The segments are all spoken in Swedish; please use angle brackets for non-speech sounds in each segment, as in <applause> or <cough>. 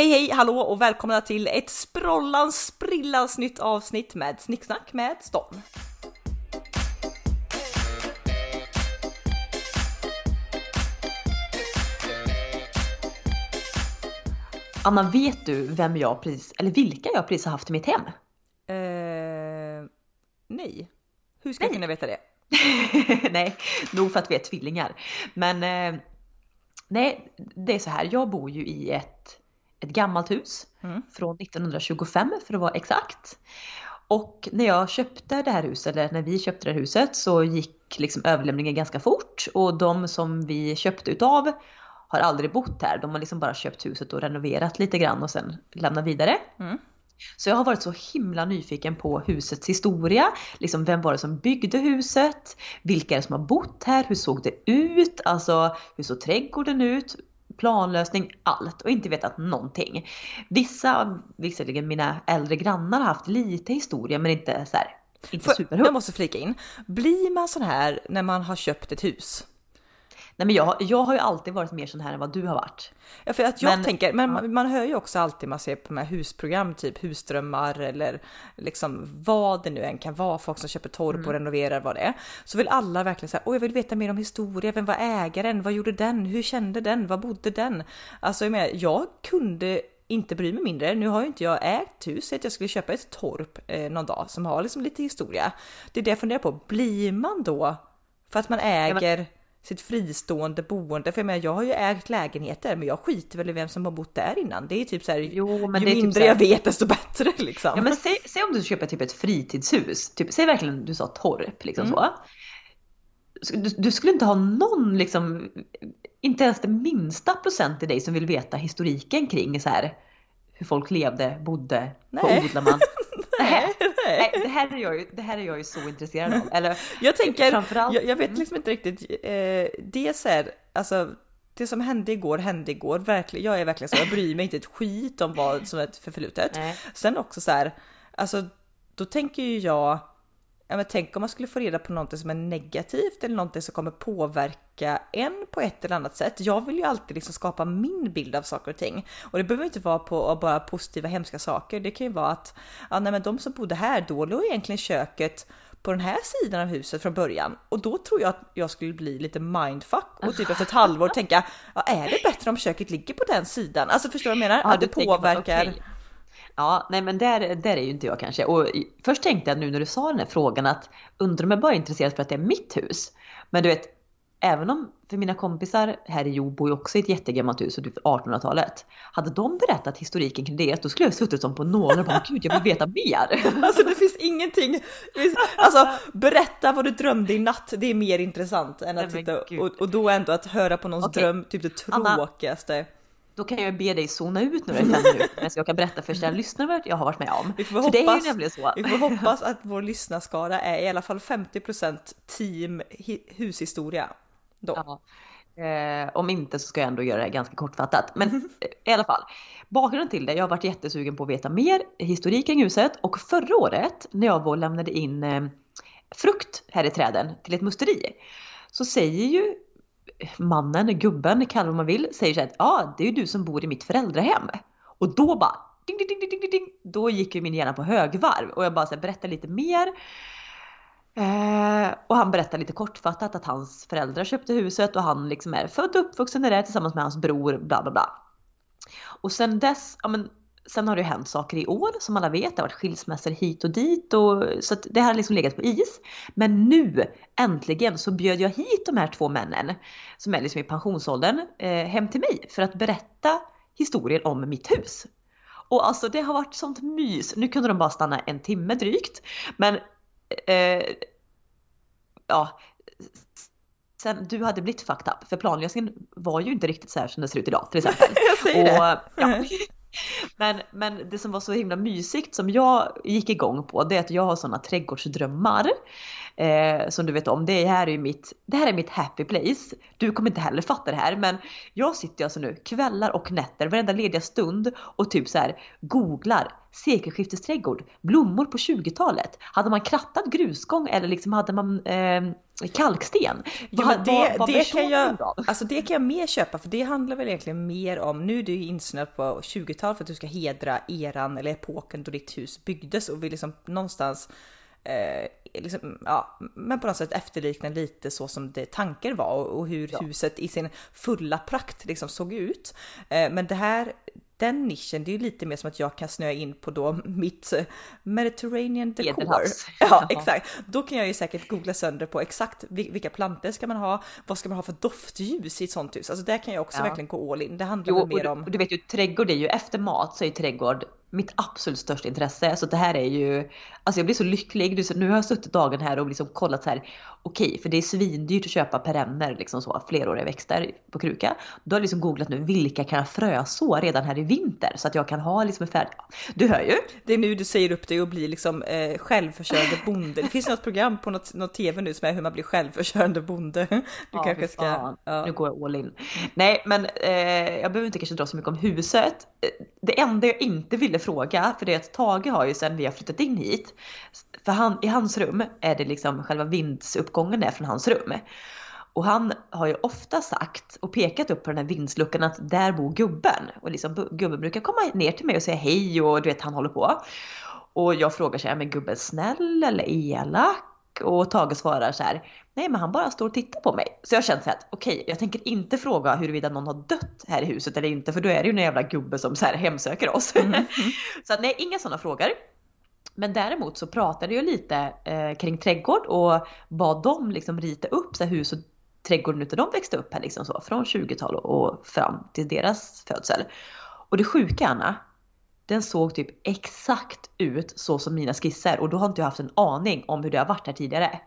Hej hej, hallå och välkomna till ett sprollans sprillans nytt avsnitt med Snicksnack med Storm. Anna, vet du vem jag precis, eller vilka jag precis har haft i mitt hem? Eh, nej. Hur ska jag Nej. kunna veta det? <laughs> nej, nog för att vi är tvillingar. Men eh, nej, det är så här. Jag bor ju i ett, ett gammalt hus Mm. från 1925 för att vara exakt. Och när jag köpte det här huset, eller när vi köpte det här huset så gick liksom överlämningen ganska fort och de som vi köpte utav har aldrig bott här. De har liksom bara köpt huset och renoverat lite grann och sen lämnat vidare. Mm. Så jag har varit så himla nyfiken på husets historia. Liksom vem var det som byggde huset? Vilka är det som har bott här? Hur såg det ut? Alltså hur såg trädgården ut? Planlösning, allt och inte vetat någonting. Vissa, visserligen mina äldre grannar har haft lite historia men inte så här, inte För, superhund. jag måste flika in. Blir man sån här när man har köpt ett hus? Nej men jag, jag har ju alltid varit mer sån här än vad du har varit. Ja, för att jag Men- tänker, men ja. man, man hör ju också alltid man ser på de här husprogram, typ husdrömmar eller liksom vad det nu än kan vara, folk som köper torp Mm. och renoverar vad det är. Så vill alla verkligen säga, åh jag vill veta mer om historia, vem var ägaren, vad gjorde den, hur kände den, var bodde den? Alltså jag menar, jag kunde inte bry mig mindre. Nu har ju inte jag ägt hus, så att jag skulle köpa ett torp eh, någon dag som har liksom lite historia. Det är det jag funderar på, blir man då, för att man äger sitt fristående boende. För jag menar, jag har ju ägt lägenheter, men jag skiter väl i vem som har bott där innan. Det är ju typ så här, Jo, men ju det är typ mindre här- jag vet desto bättre liksom. Ja men säg, säg om du köper typ ett fritidshus, typ, säg verkligen du sa torp liksom Mm. så. Du, du skulle inte ha någon liksom, inte ens det minsta procent i dig som vill veta historiken kring så här hur folk levde, bodde, vad Nej. odlar man? <laughs> nej, Nej, det här är jag ju, det här är jag ju så intresserad av. Eller <laughs> Jag tänker, framförallt- jag, jag vet liksom inte riktigt, eh, det är alltså det som hände igår hände igår, verkligen, jag är verkligen så, jag bryr mig inte ett skit om vad som är förflutet. Nej. Sen också så här, alltså då tänker ju jag, ja men tänk om man skulle få reda på någonting som är negativt eller någonting som kommer påverka en på ett eller annat sätt. Jag vill ju alltid liksom skapa min bild av saker och ting och det behöver inte vara på bara positiva hemska saker. Det kan ju vara att ja, nej, men de som bodde här då låg egentligen köket på den här sidan av huset från början och då tror jag att jag skulle bli lite mindfuck och typ efter ett halvår tänka ja, är det bättre om köket ligger på den sidan? Alltså förstår du vad jag menar? Ja, att det påverkar. Ja, nej men där, där är ju inte jag kanske. Och först tänkte jag nu när du sa den här frågan att undrar om jag bara är intresserad för att det är mitt hus. Men du vet, även om, för mina kompisar här i Jo bor ju också i ett jättegammalt hus, typ 1800-talet. Hade de berättat historiken kring det, då skulle jag suttit som på nålar och bara gud jag vill veta mer. <laughs> Alltså det finns ingenting. Alltså berätta vad du drömde i natt. Det är mer intressant än att Nej, titta och, och då ändå att höra på någons Okej. dröm, typ det Anna. Då kan jag be dig zona ut nu i fem minuter så jag kan berätta för kära lyssnare vad jag har varit med om. Vi får För det är hoppas- ju nämligen så. Vi får hoppas att vår lyssnarskara är i alla fall 50% team hi- hushistoria. Då. Ja. Eh, om inte så ska jag ändå göra det ganska kortfattat. Men <laughs> eh, i alla fall. Bakgrunden till det, jag har varit jättesugen på att veta mer historik kring huset och förra året när jag lämnade in eh, frukt här i träden till ett musteri så säger ju mannen, gubben, kalla vad man vill, säger så här att ja, det är ju du som bor i mitt föräldrahem. Och då bara ding, ding, ding, ding, ding, ding, då gick ju min hjärna på högvarv och jag bara så här, lite mer. Eh, och han berättar lite kortfattat att hans föräldrar köpte huset och han liksom är född och uppvuxen där tillsammans med hans bror, bla bla bla. Och sen dess, ja men sen har det ju hänt saker i år som alla vet. Det har varit skilsmässor hit och dit och så det har liksom legat på is. Men nu äntligen så bjöd jag hit de här två männen som är liksom i pensionsåldern eh, hem till mig för att berätta historien om mitt hus. Och alltså det har varit sånt mys. Nu kunde de bara stanna en timme drygt. Men eh, ja, sen du hade blivit fucked up. För planlösningen var ju inte riktigt så här som det ser ut idag till exempel. <laughs> Jag säger det. ja. <laughs> <laughs> men, men det som var så himla mysigt som jag gick igång på det är att jag har sådana trädgårdsdrömmar eh, som du vet om. Det här är mitt, det här är mitt happy place. Du kommer inte heller fatta det här men jag sitter alltså nu kvällar och nätter varenda lediga stund och typ så här googlar sekelskiftesträdgård, blommor på 20-talet. Hade man krattat grusgång eller liksom hade man eh, kalksten? Ja, men det, vad, det, kan jag, alltså det kan jag mer köpa för det handlar väl egentligen mer om, nu är du insnöad på 20-talet för att du ska hedra eran eller epoken då ditt hus byggdes och vill liksom någonstans eh, liksom, ja, men på något sätt efterlikna lite så som det tanken var och, och hur ja. huset i sin fulla prakt liksom såg ut. Eh, men det här den nischen, det är ju lite mer som att jag kan snöa in på då mitt eh, Mediterranean decor. <laughs> Ja, exakt. Då kan jag ju säkert googla sönder på exakt vilka planter ska man ha, vad ska man ha för doftljus i ett sånt hus? Alltså där kan jag också ja. verkligen gå all in. Det handlar jo, mer om... Du, du vet ju, trädgård är ju efter mat så är trädgård mitt absolut största intresse. Så det här är ju, alltså jag blir så lycklig. Nu har jag suttit dagen här och liksom kollat så här, okej, okay, för det är svindyrt att köpa perenner, liksom så, fleråriga växter på kruka. Då har jag liksom googlat nu, vilka kan jag fröså redan här i vinter? Så att jag kan ha liksom färdigt. Du hör ju. Det är nu du säger upp dig och blir liksom eh, självförsörjande bonde. Det finns något program på något, något tv nu som är hur man blir självförsörjande bonde. <laughs> Du ja, kanske ska... Ja. Nu går jag all in. Nej, men eh, jag behöver inte kanske dra så mycket om huset. Det enda jag inte ville fråga, för det är att Tage har ju sen vi har flyttat in hit, för han, i hans rum är det liksom själva vindsuppgången är från hans rum. Och han har ju ofta sagt och pekat upp på den här vindsluckan att där bor gubben. Och liksom gubben brukar komma ner till mig och säga hej och du vet han håller på. Och jag frågar så här, men gubben snäll eller elak? Och Tage svarar så här, nej men han bara står och tittar på mig. Så jag känner så att okej, okay, jag tänker inte fråga huruvida någon har dött här i huset eller inte, för då är det ju en jävla gubbe som så här hemsöker oss. Mm. <laughs> så att nej, inga sådana frågor. Men däremot så pratade jag lite eh, kring trädgård och bad dem liksom rita upp så här, hus och trädgården utav de växte upp här liksom så från 20-tal och fram till deras födsel. Och det sjuka Anna, den såg typ exakt ut så som mina skisser och då har inte jag haft en aning om hur det har varit här tidigare.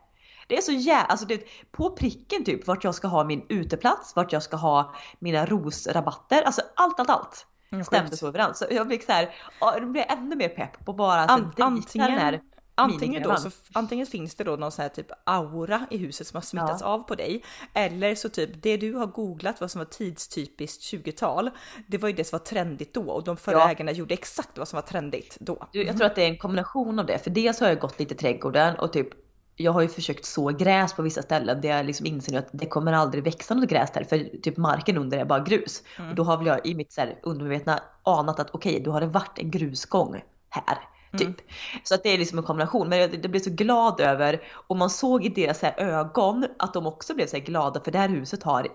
Det är så jävla, alltså det, på pricken typ vart jag ska ha min uteplats, vart jag ska ha mina rosrabatter, alltså allt, allt, allt. Mm, stämde så överens. Så jag fick så här, det blev ännu mer pepp på bara An, antingen, den här Antingen, då, så, antingen finns det då någon sån här typ aura i huset som har smittats ja. av på dig. Eller så typ det du har googlat vad som var tidstypiskt 20-tal. Det var ju det som var trendigt då och de förra ja. ägarna gjorde exakt vad som var trendigt då. Du, jag tror att det är en kombination av det. För dels har jag gått lite i trädgården och typ jag har ju försökt så gräs på vissa ställen där jag liksom inser att det kommer aldrig växa något gräs där för typ marken under är bara grus. Mm. Och då har väl jag i mitt så här undermedvetna anat att okej, okay, då har det varit en grusgång här. Typ. Mm. Så att det är liksom en kombination. Men jag, jag blev så glad över, och man såg i deras här ögon att de också blev så glada för det här huset har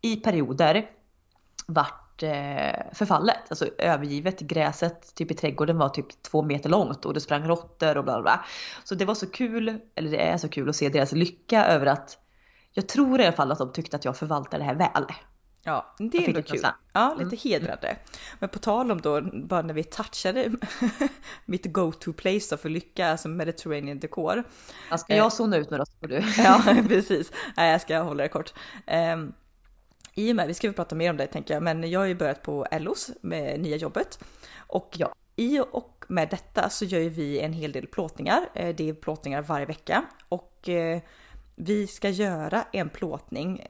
i perioder varit eh, förfallet, alltså övergivet. Gräset typ i trädgården var typ två meter långt och det sprang råttor och bla bla. Så det var så kul, eller det är så kul att se deras lycka över att jag tror i alla fall att de tyckte att jag förvaltar det här väl. Ja, det är ändå kul. Ja, lite mm. hedrande. Men på tal om då, bara när vi touchade <laughs> mitt go-to place för lycka, alltså Mediterranean decor. Ska jag zona ut nu då du. ja, <laughs> precis. Nej, jag ska hålla det kort. Um, i och med, vi ska väl prata mer om det tänker jag, men jag har ju börjat på Ellos med nya jobbet. Och ja. i och med detta så gör ju vi en hel del plåtningar. Eh, det är plåtningar varje vecka och eh, vi ska göra en plåtning.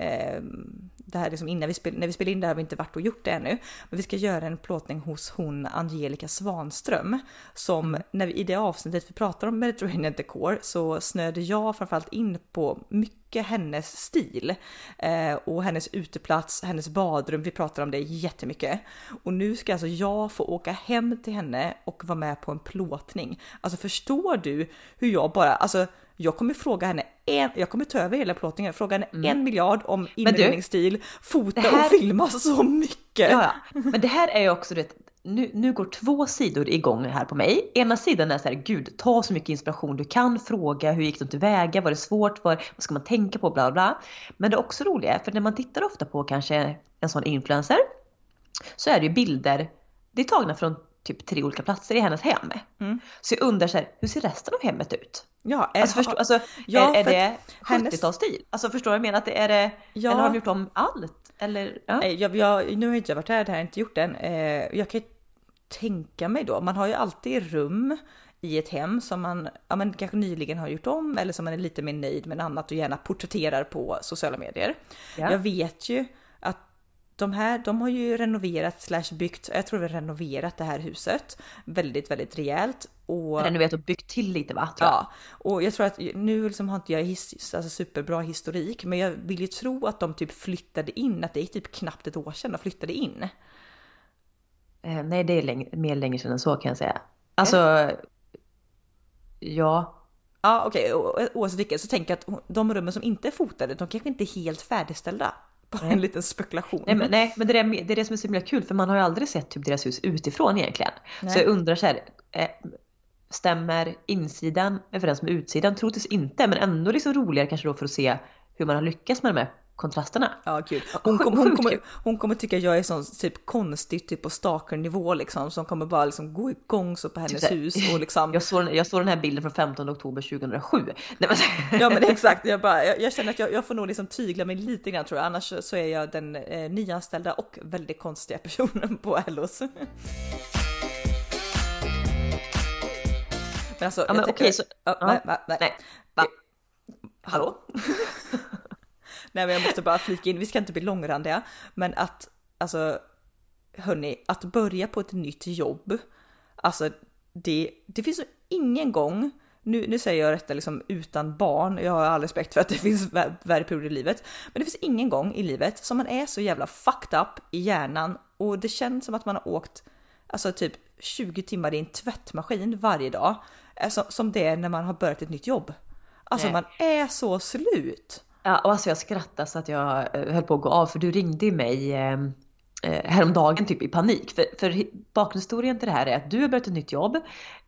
Det här liksom innan vi spel, när vi spelar in det här har vi inte varit och gjort det ännu. Men vi ska göra en plåtning hos hon Angelica Svanström. Som mm. när vi, i det avsnittet vi pratar om Mediterranean Decor så snöade jag framförallt in på mycket hennes stil. Eh, och hennes uteplats, hennes badrum, vi pratar om det jättemycket. Och nu ska alltså jag få åka hem till henne och vara med på en plåtning. Alltså förstår du hur jag bara, alltså jag kommer fråga henne en, jag kommer ta över hela plåtningen, fråga henne mm. en miljard om inredningsstil, fota här... och filma så mycket. Ja, ja. Men det här är ju också det, nu, nu går två sidor igång här på mig. Ena sidan är så här, gud, ta så mycket inspiration du kan, fråga hur gick det tillväga, var det svårt, var, vad ska man tänka på, bla bla. Men det är också roliga, för när man tittar ofta på kanske en sån influencer så är det ju bilder, det är tagna från typ tre olika platser i hennes hem. Mm. Så jag undrar så här, hur ser resten av hemmet ut? Ja, är, alltså, förstå, alltså, ja, är, är det 70-talsstil? Alltså förstår jag menar? Att det är det, ja. Eller har de gjort om allt? Eller, ja. jag, jag, nu har jag inte varit här, det här har jag inte gjort än. Eh, jag kan tänka mig då, man har ju alltid rum i ett hem som man ja, men kanske nyligen har gjort om eller som man är lite mer nöjd med annat och gärna porträtterar på sociala medier. Ja. Jag vet ju de här, de har ju renoverat slash byggt, jag tror vi renoverat det här huset väldigt, väldigt rejält. Och, Renoverat och byggt till lite va? Ja, och jag tror att nu liksom har inte jag his, alltså superbra historik, men jag vill ju tro att de typ flyttade in, att det är typ knappt ett år sedan de flyttade in. Eh, nej, det är läng- mer länge sedan än så kan jag säga. Alltså, ja. Ja okej, okay. oavsett vilket så tänker jag att de rummen som inte är fotade, de kanske inte är helt färdigställda. Bara en liten spekulation. Nej men, nej, men det, är, det är det som är så himla kul för man har ju aldrig sett typ deras hus utifrån egentligen. Nej. Så jag undrar så här, eh, stämmer insidan överens med utsidan? Troligtvis inte, men ändå liksom roligare kanske då för att se hur man har lyckats med de här kontrasterna. Ja gud. Hon, kom, hon, kommer, hon kommer tycka jag är sån typ konstig typ på stalker-nivå liksom som kommer bara liksom gå igång så på hennes så här, hus och liksom. <laughs> Jag såg, jag såg den här bilden från 15 oktober 2007. Nej, men, Ja men <laughs> exakt, jag, bara, jag, jag känner att jag, jag får nog liksom tygla mig lite grann tror jag, annars så är jag den eh, nyanställda och väldigt konstiga <laughs> personen på Ellos. Men alltså, ja, men okej så... Ja, ja. nej, nej, nej. Va? Hallå? Nej men jag måste bara flika in, vi ska inte bli långrandiga, men att alltså hörni, att börja på ett nytt jobb, alltså det, det finns ingen gång, nu, nu säger jag detta liksom utan barn, jag har all respekt för att det finns vär- värre perioder i livet, men det finns ingen gång i livet som man är så jävla fucked up i hjärnan och det känns som att man har åkt alltså typ 20 timmar i en tvättmaskin varje dag, som, som det är när man har börjat ett nytt jobb. Alltså Nej. man är så slut. Ja, och alltså jag skrattade så att jag eh, höll på att gå av för du ringde ju mig ehm, eh, häromdagen typ i panik. För, för bakgrundshistorien till det här är att du har börjat ett nytt jobb.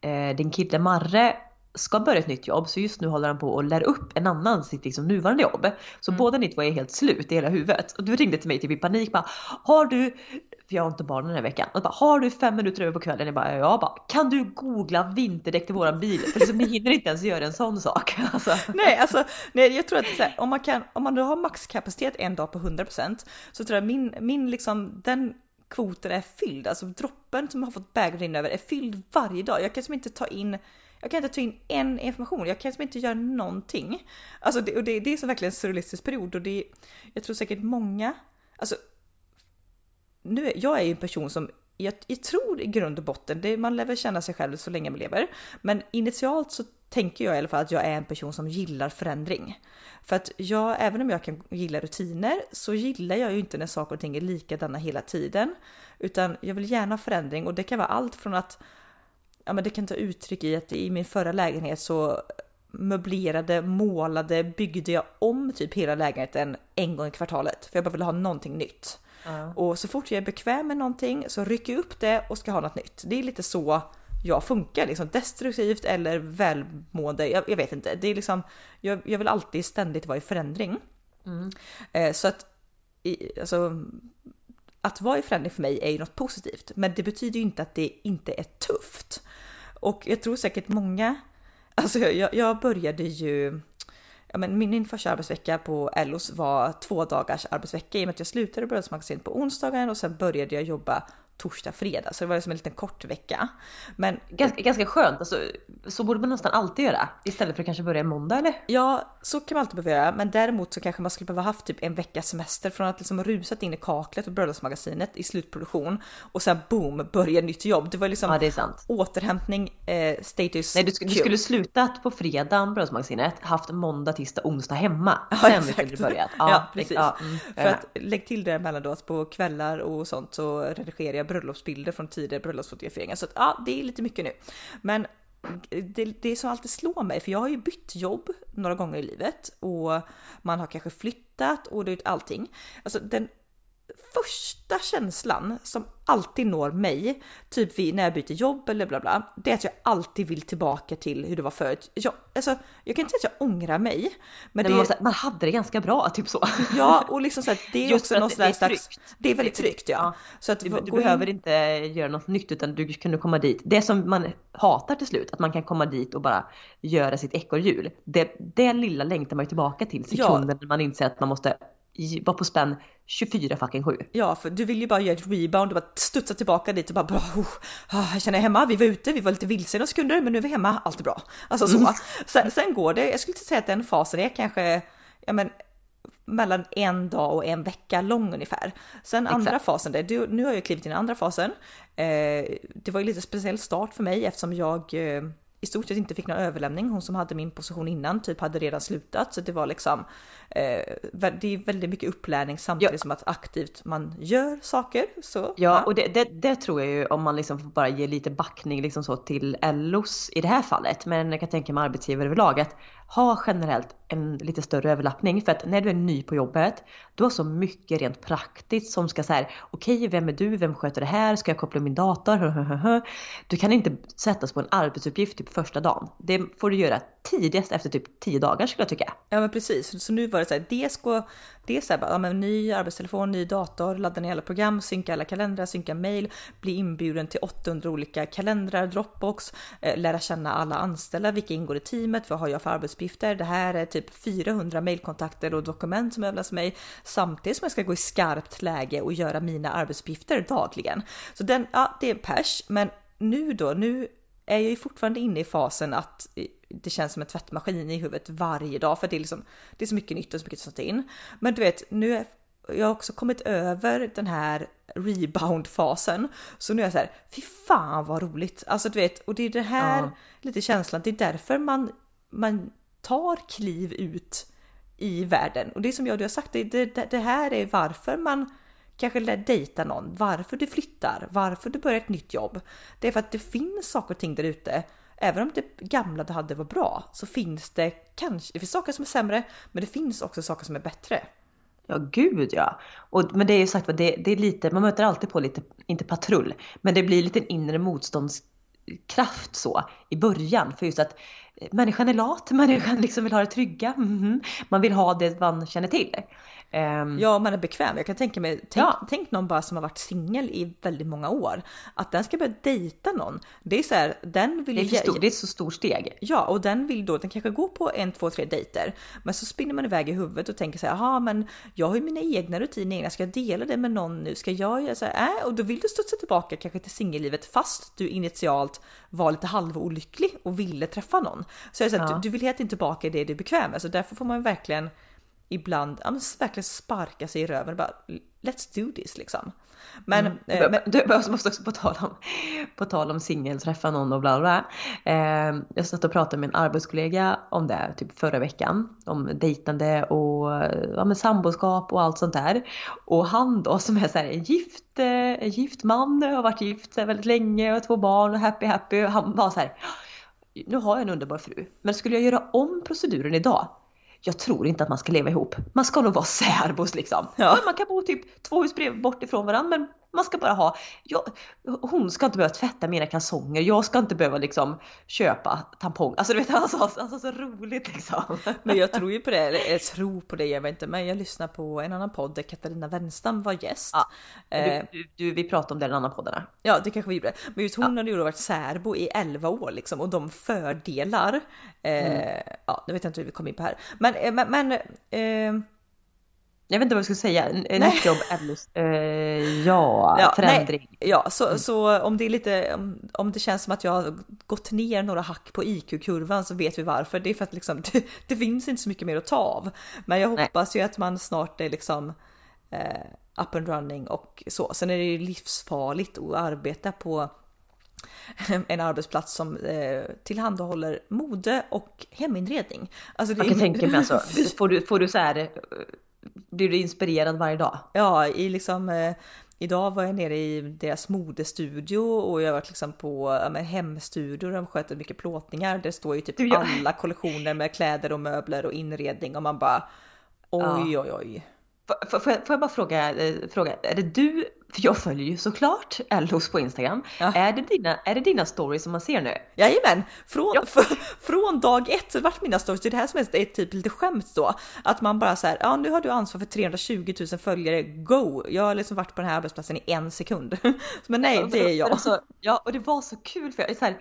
Eh, din kille Marre ska börja ett nytt jobb så just nu håller han på och lär upp en annan sitt liksom nuvarande jobb. Så båda ni två är helt slut i hela huvudet. Och du ringde till mig typ i panik bara Har du, för jag har inte barnen den här veckan, och bara, har du fem minuter över på kvällen? Jag bara, ja, bara, kan du googla vinterdäck till våran bil? För liksom, ni hinner inte ens göra en sån sak. <laughs> Alltså. Nej, alltså nej, jag tror att här, om man kan, om man har maxkapacitet en dag på 100% så tror jag min, min liksom den kvoten är fylld, alltså droppen som har fått bägaren rinna över är fylld varje dag. Jag kan som inte ta in jag kan inte ta in en information, jag kan liksom inte göra någonting. Alltså det, och det, det är så verkligen en surrealistisk period och det, jag tror säkert många, alltså nu, är- jag är ju en person som jag, jag tror i grund och botten, det, man lär väl känna sig själv så länge man lever, men initialt så tänker jag i alla fall att jag är en person som gillar förändring. För att jag, även om jag kan gilla rutiner, så gillar jag ju inte när saker och ting är likadana hela tiden. Utan jag vill gärna ha förändring och det kan vara allt från att ja, men det kan ta uttryck i att i min förra lägenhet så möblerade, målade, byggde jag om typ hela lägenheten en gång i kvartalet. För jag bara ville ha någonting nytt. Ja. Och så fort jag är bekväm med någonting så rycker jag upp det och ska ha något nytt. Det är lite så jag funkar, liksom destruktivt eller välmående. Jag, jag vet inte. Det är liksom, jag, jag vill alltid ständigt vara i förändring. Mm. Eh, så att, i, alltså, att vara i förändring för mig är ju något positivt, men det betyder ju inte att det inte är tufft. Och jag tror säkert många, alltså jag, jag började ju, ja men min, första arbetsvecka på Ellos var två dagars arbetsvecka i och med att jag slutade brödsmagasinet på onsdagen och sen började jag jobba torsdag, fredag. Så det var liksom en liten kort vecka. Men Ganska, ganska skönt, alltså, så borde man nästan alltid göra. Istället för att kanske börja måndag eller? Ja, så kan man alltid behöva göra, men däremot så kanske man skulle behöva haft typ en veckas semester från att liksom rusat in i kaklet och bröllopsmagasinet i slutproduktion och sen boom, börja nytt jobb. Det var liksom Ja det återhämtning, eh, status Nej du, sk- du skulle slutat på fredagen, Brödsmagasinet, haft måndag, tisdag, onsdag hemma. Ja, Sen skulle du börjat. Ja, precis. Ja, mm, För att lägg till det emellan då att på kvällar och sånt så redigerar jag bröllopsbilder från tidigare bröllopsfotograferingar. Så att ja, det är lite mycket nu. Men det, det som alltid slår mig, för jag har ju bytt jobb några gånger i livet och man har kanske flyttat och det är allting. Alltså den första känslan som alltid når mig, typ vid, när jag byter jobb eller bla bla, det är att jag alltid vill tillbaka till hur det var förut. Jag, alltså, jag kan inte säga att jag ångrar mig, men det, man, måste- man hade det ganska bra, typ så. Ja, och liksom så att det är Just också någon det är slags... Det är väldigt tryggt ja. Ja. Så att Du, du in- behöver inte göra något nytt utan du kunde komma dit. Det som man hatar till slut, att man kan komma dit och bara göra sitt ekorrhjul. Det, det lilla längtar man ju tillbaka till Ja. sekunden när man inser att man måste var på spänn 24 fucking 7. Ja, för du vill ju bara göra ett rebound och bara studsa tillbaka dit och bara, bara oh, jag känner hemma, vi var ute, vi var lite vilse några sekunder, men nu är vi hemma, allt är bra. Alltså så. Mm. Sen, sen, går det, jag skulle inte säga att den fasen är kanske, ja men mellan en dag och en vecka lång ungefär. Sen Exakt. andra fasen, det, nu har jag klivit in i andra fasen. Eh, det var ju lite speciell start för mig eftersom jag eh, i stort sett inte fick någon överlämning. Hon som hade min position innan typ hade redan slutat så det var liksom eh, det är väldigt mycket upplärning samtidigt ja. som att aktivt man gör saker. Så, ja, ja. och det, det, det, tror jag ju om man liksom får bara ge lite backning liksom så till LOs i det här fallet. Men jag kan tänka mig arbetsgivare överlag att ha generellt en lite större överlappning för att när du är ny på jobbet, du har så mycket rent praktiskt som ska säga okej, okay, vem är du? Vem sköter det här? Ska jag koppla min dator? <laughs> Du kan inte sättas på en arbetsuppgift typ första dagen. Det får du göra tidigast efter typ 10 dagar skulle jag tycka. Ja men precis, så nu var det så här, det ska, det är så här, ja, men ny arbetstelefon, ny dator, ladda ner alla program, synka alla kalendrar, synka mail, bli inbjuden till 800 olika kalendrar, Dropbox, eh, lära känna alla anställda, vilka ingår i teamet, vad har jag för arbetsuppgifter, det här är typ 400 mailkontakter och dokument som överlämnas mig samtidigt som jag ska gå i skarpt läge och göra mina arbetsuppgifter dagligen. Så den, ja det är pers, men nu då, nu är jag ju fortfarande inne i fasen att det känns som en tvättmaskin i huvudet varje dag för det är liksom, det är så mycket nytt och så mycket ta in. Men du vet, nu är jag har också kommit över den här rebound-fasen. Så nu är jag så här, fy fan vad roligt! Alltså du vet, och det är det här ja. lite känslan, det är därför man, man tar kliv ut i världen. Och det som jag du har sagt, det, det, det här är varför man kanske dejtar någon, varför du flyttar, varför du börjar ett nytt jobb. Det är för att det finns saker och ting där ute även om det gamla du hade var bra så finns det kanske, det finns saker som är sämre, men det finns också saker som är bättre. Ja, gud ja. Och, men det är ju sagt det, det är lite, man möter alltid på lite, inte patrull, men det blir lite en inre motståndskraft så i början. För just att människan är lat, <laughs> människan liksom vill ha det trygga. Mm -hmm. Man vill ha det man känner till. Um, ja, man är bekväm. Jag kan tänka mig, tänk, ja. tänk någon bara som har varit singel i väldigt många år. Att den ska börja dejta någon. Det är så här, den vill... Det är, stor, det är ett så stort steg. Ja, och den vill då, den kanske går på en, två, tre dejter. Men så spinner man iväg i huvudet och tänker så här, jaha, men jag har ju mina egna rutiner, ska jag dela det med någon nu? Ska jag göra så här, äh? Och då vill du studsa tillbaka kanske till singellivet fast du initialt var lite halvolycklig och ville träffa någon. Så, jag så här, ja. du, du vill helt inte tillbaka i det du är bekväm med, så därför får man verkligen ibland ja, men verkligen sparka sig i röven. Bara, Let's do this liksom. Men, mm. eh, men du, jag måste också på tal om, på tal om singel, träffa någon och bla bla. Eh, jag satt och pratade med en arbetskollega om det typ förra veckan. Om dejtande och ja, men samboskap och allt sånt där. Och han då som är så här, en gift, eh, gift man, har varit gift väldigt länge och två barn och happy happy. Och han var så här, nu har jag en underbar fru, men skulle jag göra om proceduren idag jag tror inte att man ska leva ihop. Man ska nog vara <laughs> särbos liksom. Ja. Man kan bo typ två hus bort ifrån varandra men man ska bara ha, jag, hon ska inte behöva tvätta mina kalsonger, jag ska inte behöva liksom köpa tampong. Alltså du vet, <laughs> alltså, alltså så roligt liksom. Men jag tror ju <laughs> på det, eller jag tror på det, jag vet inte, men jag lyssnar på en annan podd där Katarina Wenstam var gäst. Ja, du, eh, du, du, vi pratade om det i den andra podden. Ja, det kanske vi gjorde. Men just hon ja. hade ju varit särbo i 11 år liksom och de fördelar, eh, mm. ja, nu vet jag inte hur vi kom in på här. Men, eh, men, men eh, jag vet inte vad jag ska säga, nytt jobb eller uh, ja, ja, förändring. Nej, ja, så, mm. så om det är lite, om, om, det känns som att jag har gått ner några hack på IQ-kurvan så vet vi varför. Det är för att liksom, <laughs> det, det finns inte så mycket mer att ta av. Men jag hoppas nej. ju att man snart är liksom eh, up and running och så. Sen är det ju livsfarligt att arbeta på <laughs> en arbetsplats som eh, tillhandahåller mode och heminredning. Alltså det jag kan är... tänka mig alltså, <laughs> får du, får du så här blir du inspirerad varje dag? Ja, i liksom eh, Idag var jag nere i deras modestudio och jag har varit liksom på ja, hemstudio där de sköter mycket plåtningar. Det står ju typ ja. alla kollektioner med kläder och möbler och inredning och man bara oj, oj, oj. Får, får, jag bara fråga, eh, fråga, är det du för jag följer ju såklart Ellos på Instagram. Ja. Är, det dina, är det dina stories som man ser nu? Jajamän! Från, ja. från dag ett så vart mina stories, det är det här som är typ lite skämt då. Att man bara så här, ja nu har du ansvar för 320 000 följare, go! Jag har liksom varit på den här arbetsplatsen i en sekund. <laughs> Men nej, det är jag. Alltså, ja, och det var så kul för jag, så här,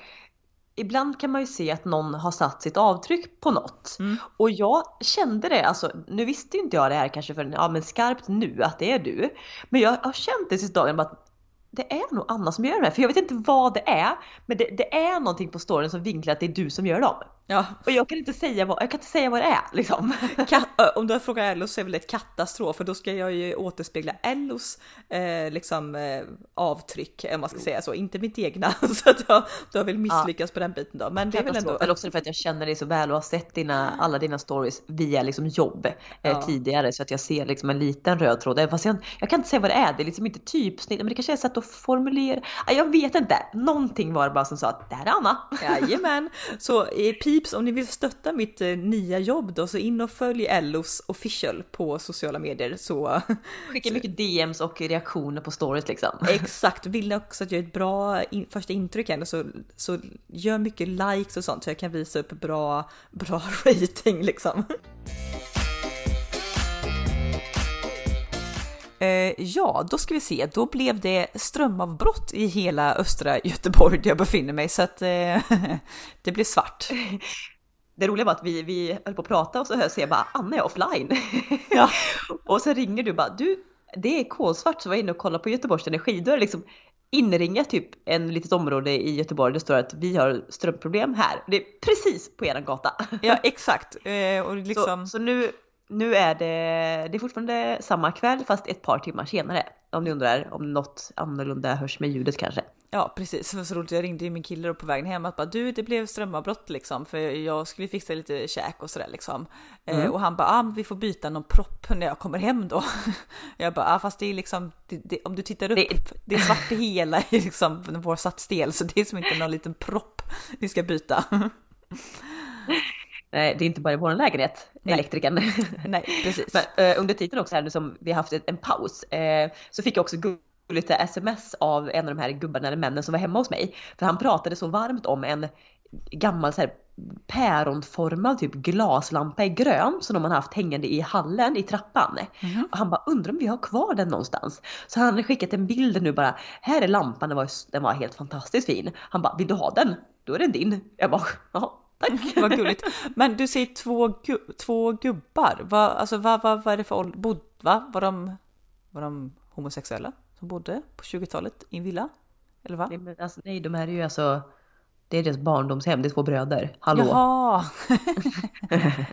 ibland kan man ju se att någon har satt sitt avtryck på något. Mm. Och jag kände det, alltså nu visste inte jag det här kanske förrän, ja men skarpt nu att det är du. Men jag har känt det sista dagen att det är nog Anna som gör det här. För jag vet inte vad det är. Men det, det är någonting på storyn som vinklar att det är du som gör dem. Ja, Och jag kan inte säga vad, jag kan inte säga vad det är liksom. <laughs> Ka- ö, om du frågar Ellos så är väl det ett katastrof för då ska jag ju återspegla Ellos eh, liksom eh, avtryck om man ska säga så, inte mitt egna. <laughs> Så att jag, du har väl misslyckats på den biten då. Men det är väl ändå. Eller också för att jag känner dig så väl och har sett dina, alla dina stories via liksom jobb eh, Ja. tidigare så att jag ser liksom en liten röd tråd. Fast jag, jag kan inte säga vad det är, det är liksom inte typsnitt men det kanske är sätt att formulera. Jag vet inte, någonting var det bara som sa att det här är Anna. Jajamän! Så eh, <laughs> Peeps, om ni vill stötta mitt eh, nya jobb då så in och följ Ellos official på sociala medier så <laughs> Skickar mycket DMs och reaktioner på stories liksom. <laughs> exakt, vill ni också att jag gör ett bra in, första intryck än så, så gör mycket likes och sånt så jag kan visa upp bra, bra <laughs> rating liksom. Ja, då ska vi se. Då blev det strömavbrott i hela östra Göteborg där jag befinner mig så att eh, <laughs> det blev svart. <laughs> Det roliga var att vi, vi höll på att prata och så hör jag bara Anna är offline. <laughs> Ja. och så ringer du bara du, det är kolsvart så var jag inne och kollade på Göteborgs Energi. Då är det liksom inringat typ en litet område i Göteborg. Det står att vi har strömproblem här. Det är precis på eran gata. Ja, exakt. Eh, och liksom... Så, så nu, nu är det, det är fortfarande samma kväll fast ett par timmar senare. Om ni undrar om något annorlunda hörs med ljudet kanske. Ja precis, det var så roligt. Jag ringde ju min kille då på vägen hem att bara du det blev strömavbrott liksom för jag skulle fixa lite käk och sådär liksom. Eh, Mm. och han bara ah, vi får byta någon propp när jag kommer hem då. <laughs> jag bara ah, fast det är liksom det, det, om du tittar upp det... Det- är svart i hela <laughs> liksom vår satsdel så det är som inte någon liten propp vi ska byta. <laughs> Nej, det är inte bara i vår lägenhet, Nej. elektrikern. Nej precis. <laughs> Men eh, under tiden också här nu som vi har haft en paus eh, så fick jag också gulligt sms av en av de här gubbarna eller männen som var hemma hos mig. För han pratade så varmt om en gammal så här päronformad typ glaslampa i grön som de har haft hängande i hallen i trappan. Mhm. Och han bara undrar om vi har kvar den någonstans. Så han hade skickat en bild nu bara. Här är lampan, den var, den var helt fantastiskt fin. Han bara, vill du ha den? Då är den din. Jag bara, ja tack. <laughs> Vad gulligt. Men du säger två, gu- två gubbar. Vad, alltså, vad, vad, vad är det för ålder? Bod, va? Var, de, var de homosexuella som bodde på 20-talet i en villa? Eller va? Nej, men alltså, nej, de här är ju alltså, det är deras barndomshem, det är två bröder. Hallå! Jaha! <laughs>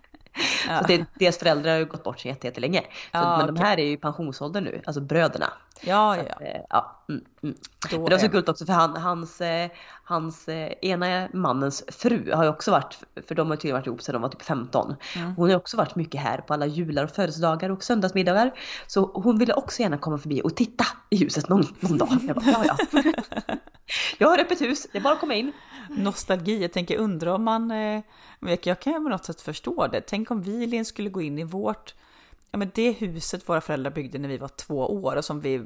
Så det, deras föräldrar har ju gått bort så jätte- jättelänge. Så, Ja, men de okej. här är ju i pensionsålder nu, alltså bröderna. Ja, Så ja, att, eh, ja. Mm, mm. Men det var så är- gulligt också för han, hans, eh, hans eh, ena mannens fru har ju också varit, för de har tydligen varit ihop sedan de var typ 15. Mm. Hon har också varit mycket här på alla jular och födelsedagar och söndagsmiddagar. Så hon ville också gärna komma förbi och titta i huset någon, någon dag. Jag bara, ja ja. <laughs> Jag har öppet hus, det är bara att komma in. nostalgi. Jag tänker undra om man, eh, jag, kan ju på något sätt förstå det. Tänk om vi Lin, skulle gå in i vårt, ja men det huset våra föräldrar byggde när vi var två år och som vi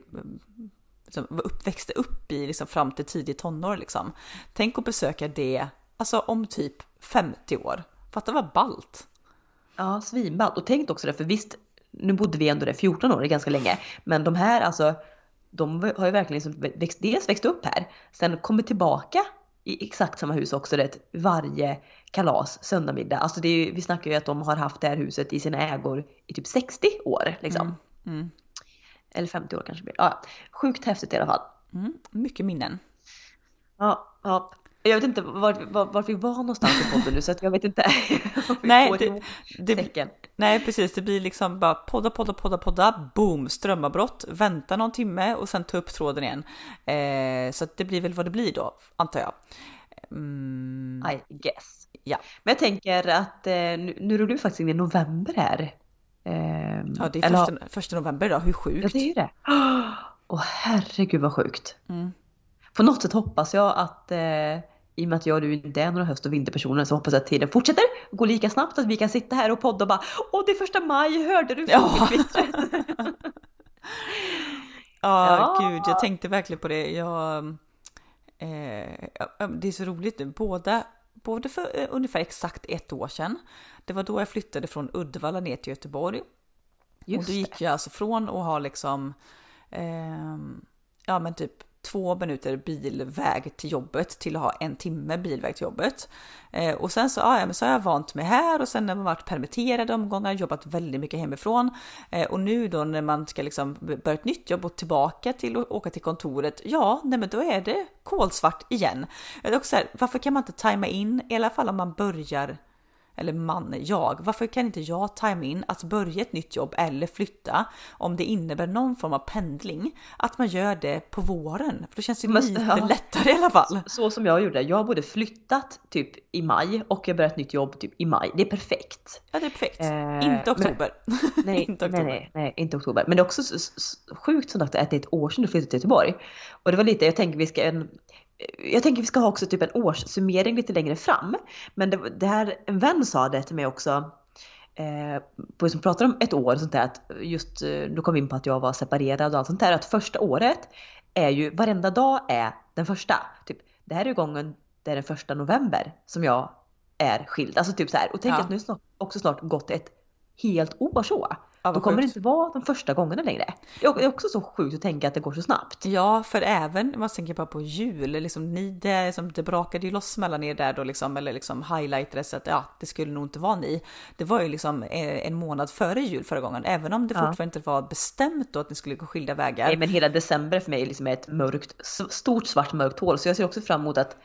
liksom, växte upp i liksom, fram till tidigt tonår liksom. Tänk att besöka det, alltså om typ 50 år. Fatta vad ballt. Ja, svinballt. Och tänk också det, för visst, nu bodde vi ändå där 14 år, ganska länge. Men de här alltså, de har ju verkligen liksom växt, dels växt upp här, sen kommit tillbaka i exakt samma hus också, det, varje kalas, söndagmiddag. Alltså det är vi snackar ju att de har haft det här huset i sina ägor i typ 60 år liksom. Mm. Eller 50 år kanske blir det. Ja, sjukt häftigt i alla fall. Mm. Mycket minnen. Ja, ja. Jag vet inte vart var, var vi var någonstans i podden nu så att jag vet inte. <laughs> Nej, det- det-. Nej precis, det blir liksom bara podda, podda, podda, podda, boom, strömavbrott, vänta någon timme och sen ta upp tråden igen. Eh, så att det blir väl vad det blir då, antar jag. Mm, I guess. ja. Men jag tänker att eh, nu, nu rullar vi faktiskt in i november här. Ehm, ja, det är eller- första, första november då, hur Ja, sjukt? det är ju det. Åh herregud vad sjukt. Mm. På något sätt hoppas jag att eh, i och med att jag och du inte är några höst och vinterpersoner så hoppas jag att tiden fortsätter gå lika snabbt att vi kan sitta här och podda och bara Åh det är första maj, hörde du Ja. <laughs> <laughs> Ja, Ja. gud, jag tänkte verkligen på det. Jag, eh, det är så roligt nu, båda, både för eh, ungefär exakt ett år sedan. Det var då jag flyttade från Uddevalla ner till Göteborg. och Just då gick jag alltså från att ha liksom, ehm, ja men typ två minuter bilväg till jobbet till att ha en timme bilväg till jobbet. Eh, och sen så, ah, ja, men så har jag vant mig här och sen har man varit permitterad omgångar, jobbat väldigt mycket hemifrån. Eh, och nu då när man ska liksom börja ett nytt jobb och tillbaka till att åka till kontoret, ja, nej men då är det kolsvart igen. Det är också här, varför kan man inte tajma in, i alla fall om man börjar eller man, jag, varför kan inte jag tajma in att börja ett nytt jobb eller flytta om det innebär någon form av pendling? Att man gör det på våren, för då känns det Men, lite ja. lättare i alla fall. Så som jag gjorde, jag har både flyttat typ i maj och jag börjat ett nytt jobb typ i maj. Det är perfekt. Ja, det är perfekt. Eh, inte oktober. Men, <laughs> nej, inte oktober. Nej, nej, nej, inte oktober. Men det är också sjukt som sagt att det är ett år sedan du flyttade till Göteborg. Och det var lite, jag tänker vi ska en jag tänker vi ska ha också typ en årssummering lite längre fram. Men det, det här, en vän sa det till mig också, eh, på som pratar om ett år sånt där, att just, eh, då kom vi in på att jag var separerad och allt sånt där, att första året är ju, varenda dag är den första. Typ, det här är gången, det är den första november som jag är skild. Alltså typ så här, och tänk ja. att nu snart, också snart gått ett helt år så. Ja, Då kommer det inte vara de första gångerna längre. Det är också så sjukt att tänka att det går så snabbt. Ja, för även man tänker bara på jul, liksom, ni, det, liksom, det brakade ju loss mellan er där då liksom, eller liksom highlightades att ja, det skulle nog inte vara ni. Det var ju liksom eh, en månad före jul förra gången, även om det ja. fortfarande inte var bestämt då att ni skulle gå skilda vägar. Nej, men hela december för mig liksom är ett mörkt, stort svart mörkt hål, så jag ser också fram emot att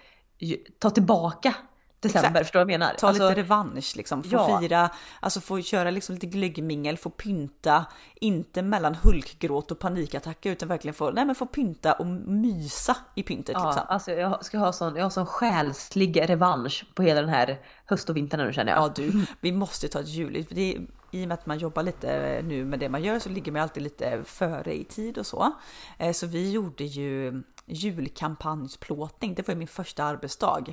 ta tillbaka december, Exakt. förstår du vad jag menar? Ta alltså, lite revansch liksom, få ja. fira, alltså få köra liksom lite glöggmingel, få pynta, inte mellan hulkgråt och panikattacker utan verkligen få, nej men få pynta och mysa i pyntet ja, liksom. Alltså jag ska ha sån, jag har sån själslig revansch på hela den här höst och vintern nu känner jag. Ja du, vi måste ta ett jul, det är, i och med att man jobbar lite nu med det man gör så ligger man alltid lite före i tid och så. Eh, så vi gjorde ju julkampanjsplåtning. Det var min första arbetsdag.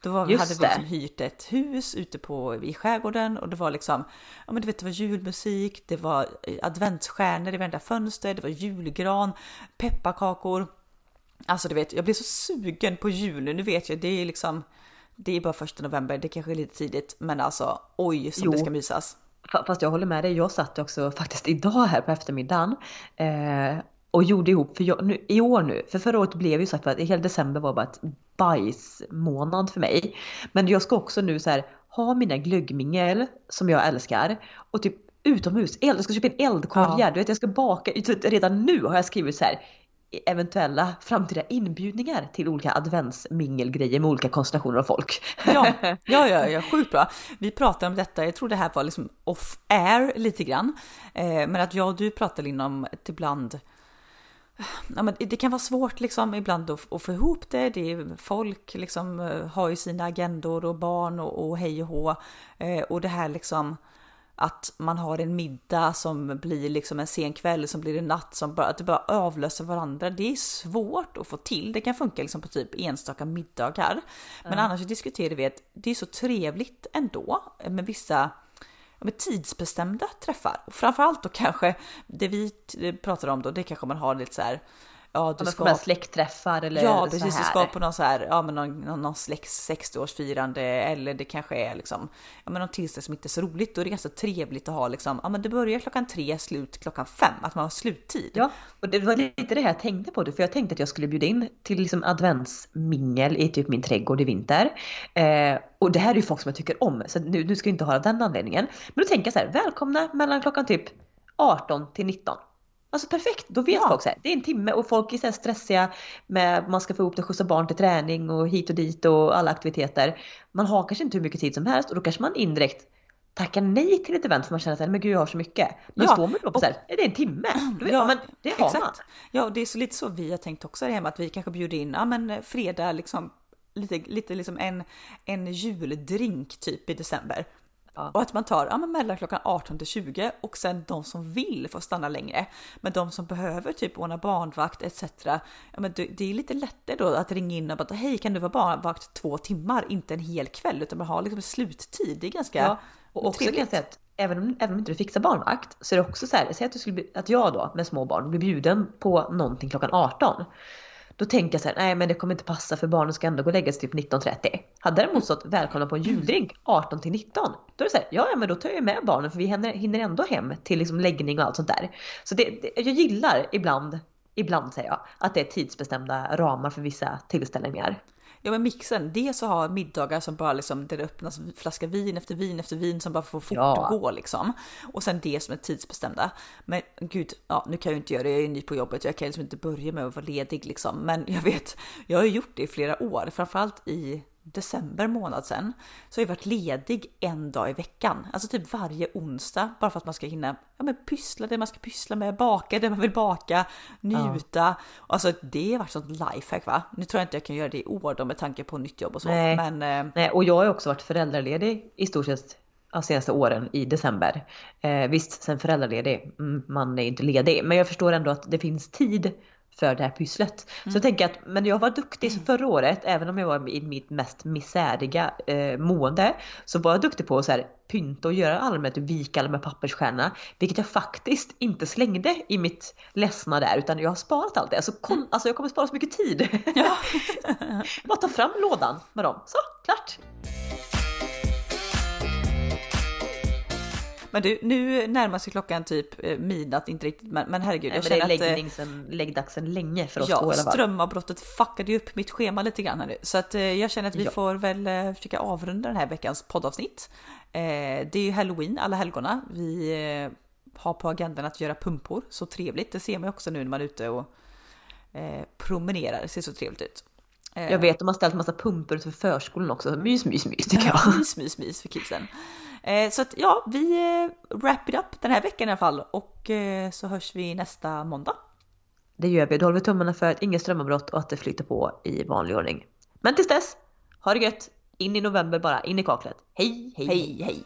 Då var, hade vi liksom hyrt ett hus ute på, i skärgården och det var liksom, ja men du vet det var julmusik, det var eh, adventsstjärnor i varenda fönster, det var julgran, pepparkakor. Alltså du vet, jag blev så sugen på jul nu. Nu vet jag, det är liksom, det är bara första november, det kanske är lite tidigt, men alltså oj som jo. det ska mysas. Fast jag håller med dig, jag satt också faktiskt idag här på eftermiddagen eh, och gjorde ihop, för jag, nu, i år nu, för förra året blev ju sagt att hela december var bara ett bajsmånad för mig. Men jag ska också nu så här, ha mina glöggmingel som jag älskar och typ utomhus, eld, jag ska köpa en eldkorgar, ja. du vet jag ska baka, redan nu har jag skrivit så här eventuella framtida inbjudningar till olika adventsmingelgrejer med olika konstellationer av folk. Ja, <laughs> ja, ja, ja sjukt bra. Vi pratade om detta, jag tror det här var liksom off air lite grann, eh, men att jag och du pratade inom ett ibland Ja, men det kan vara svårt liksom ibland att, att få ihop det. det är, folk liksom eh, har ju sina agendor och barn och, och hej och hå. Eh, och det här liksom att man har en middag som blir liksom en sen kväll som blir en natt som bara, att det bara avlöser varandra. Det är svårt att få till. Det kan funka liksom på typ enstaka middagar. Men mm. annars diskuterar vi att det är så trevligt ändå med vissa med tidsbestämda träffar. Och framförallt då kanske det vi pratar om då, det kanske man har lite så här ja, du ska... släktträffar eller Ja, precis. Du ska på någon så här, ja men någon, någon, någon släkts 60-årsfirande eller det kanske är liksom, ja men någon tillställning som inte är så roligt. Då är det ganska trevligt att ha liksom, ja men det börjar klockan tre, slut klockan fem, att man har sluttid. Ja, och det var lite det här jag tänkte på det, för jag tänkte att jag skulle bjuda in till liksom adventsmingel i typ min trädgård i vinter. Eh, och det här är ju folk som jag tycker om, så nu, nu ska jag inte ha den anledningen. Men då tänker jag så här, välkomna mellan klockan typ 18 till 19. Alltså perfekt, då vet ja. folk så här, det är en timme och folk är så stressiga med man ska få ihop det, skjutsa barn till träning och hit och dit och alla aktiviteter. Man har kanske inte hur mycket tid som helst och då kanske man indirekt tackar nej till ett event för man känner att men gud jag har så mycket. Men ja, står man då på så här, är det en timme? Då vet ja, man, det har exakt. man. Ja, och det är så lite så vi har tänkt också hemma att vi kanske bjuder in, ja men fredag liksom lite, lite liksom en, en juldrink typ i december. Ja. Och att man tar ja, men mellan klockan 18 till 20 och sen de som vill får stanna längre. Men de som behöver typ ordna barnvakt etc. Ja, men det, är lite lättare då att ringa in och bara hej kan du vara barnvakt två timmar, inte en hel kväll utan man har liksom sluttid. Det är ganska ja. Och också kan jag säga även om, även om inte du fixar barnvakt så är det också så här, säg att, du skulle, att jag då med små barn blir bjuden på någonting klockan 18. Då tänker jag så här, nej men det kommer inte passa för barnen ska ändå gå och lägga sig typ 19.30. Hade däremot stått välkomna på en juldrink 18 till 19. Då är det så här, ja, men då tar jag med barnen för vi hinner, hinner ändå hem till liksom läggning och allt sånt där. Så det, det, jag gillar ibland ibland säger jag, att det är tidsbestämda ramar för vissa tillställningar. Ja men mixen, dels att ha middagar som bara liksom, där det öppnas flaska vin efter vin efter vin som bara får fortgå ja. liksom. Och sen det som är tidsbestämda. Men gud, ja nu kan jag ju inte göra det, jag är ny på jobbet, jag kan liksom inte börja med att vara ledig liksom. Men jag vet, jag har ju gjort det i flera år, framförallt i december månad sen så har jag varit ledig en dag i veckan, alltså typ varje onsdag bara för att man ska hinna ja, men pyssla det man ska pyssla med, baka det man vill baka, njuta. Ja. Alltså det har varit sånt lifehack va? Nu tror jag inte jag kan göra det i år då med tanke på nytt jobb och så. Nej, men, eh... Nej och jag har också varit föräldraledig i stort sett de senaste åren i december. Eh, visst, sen föräldraledig, mm, man är inte ledig, men jag förstår ändå att det finns tid för det här pysslet. Mm. Så jag tänker att, men jag var duktig mm. förra året, även om jag var i mitt mest misäriga eh, mående, så var jag duktig på att så här, pynta och göra allmänt vika alla med pappersstjärna, vilket jag faktiskt inte slängde i mitt ledsna där, utan jag har sparat allt det. Alltså, kom, mm. alltså jag kommer spara så mycket tid. Ja. <laughs> Bara ta fram lådan med dem, så klart! Men du, nu närmar sig klockan typ eh, midnatt, inte riktigt, men, men herregud. Nej, jag men det är läggningsen, eh, läggdagsen länge för oss ja, två i alla fall. strömavbrottet fuckade ju upp mitt schema lite grann här nu. Så att eh, jag känner att vi ja. får väl försöka avrunda den här veckans poddavsnitt. Det är ju halloween, alla helgona. Vi har på agendan att göra pumpor, så trevligt. Det ser man ju också nu när man är ute och promenerar, det ser så trevligt ut. Jag vet, de har ställt massa pumpor för förskolan också. Mys, mys, mys tycker jag. mys, mys, mys för kidsen. Eh, så att ja, vi eh, wrap it up den här veckan i alla fall och eh, så hörs vi nästa måndag. Det gör vi. Då håller vi tummarna för att inget strömavbrott och att det flyter på i vanlig ordning. Men tills dess, ha det gött! In i november bara, in i kaklet. Hej, hej, hej! hej.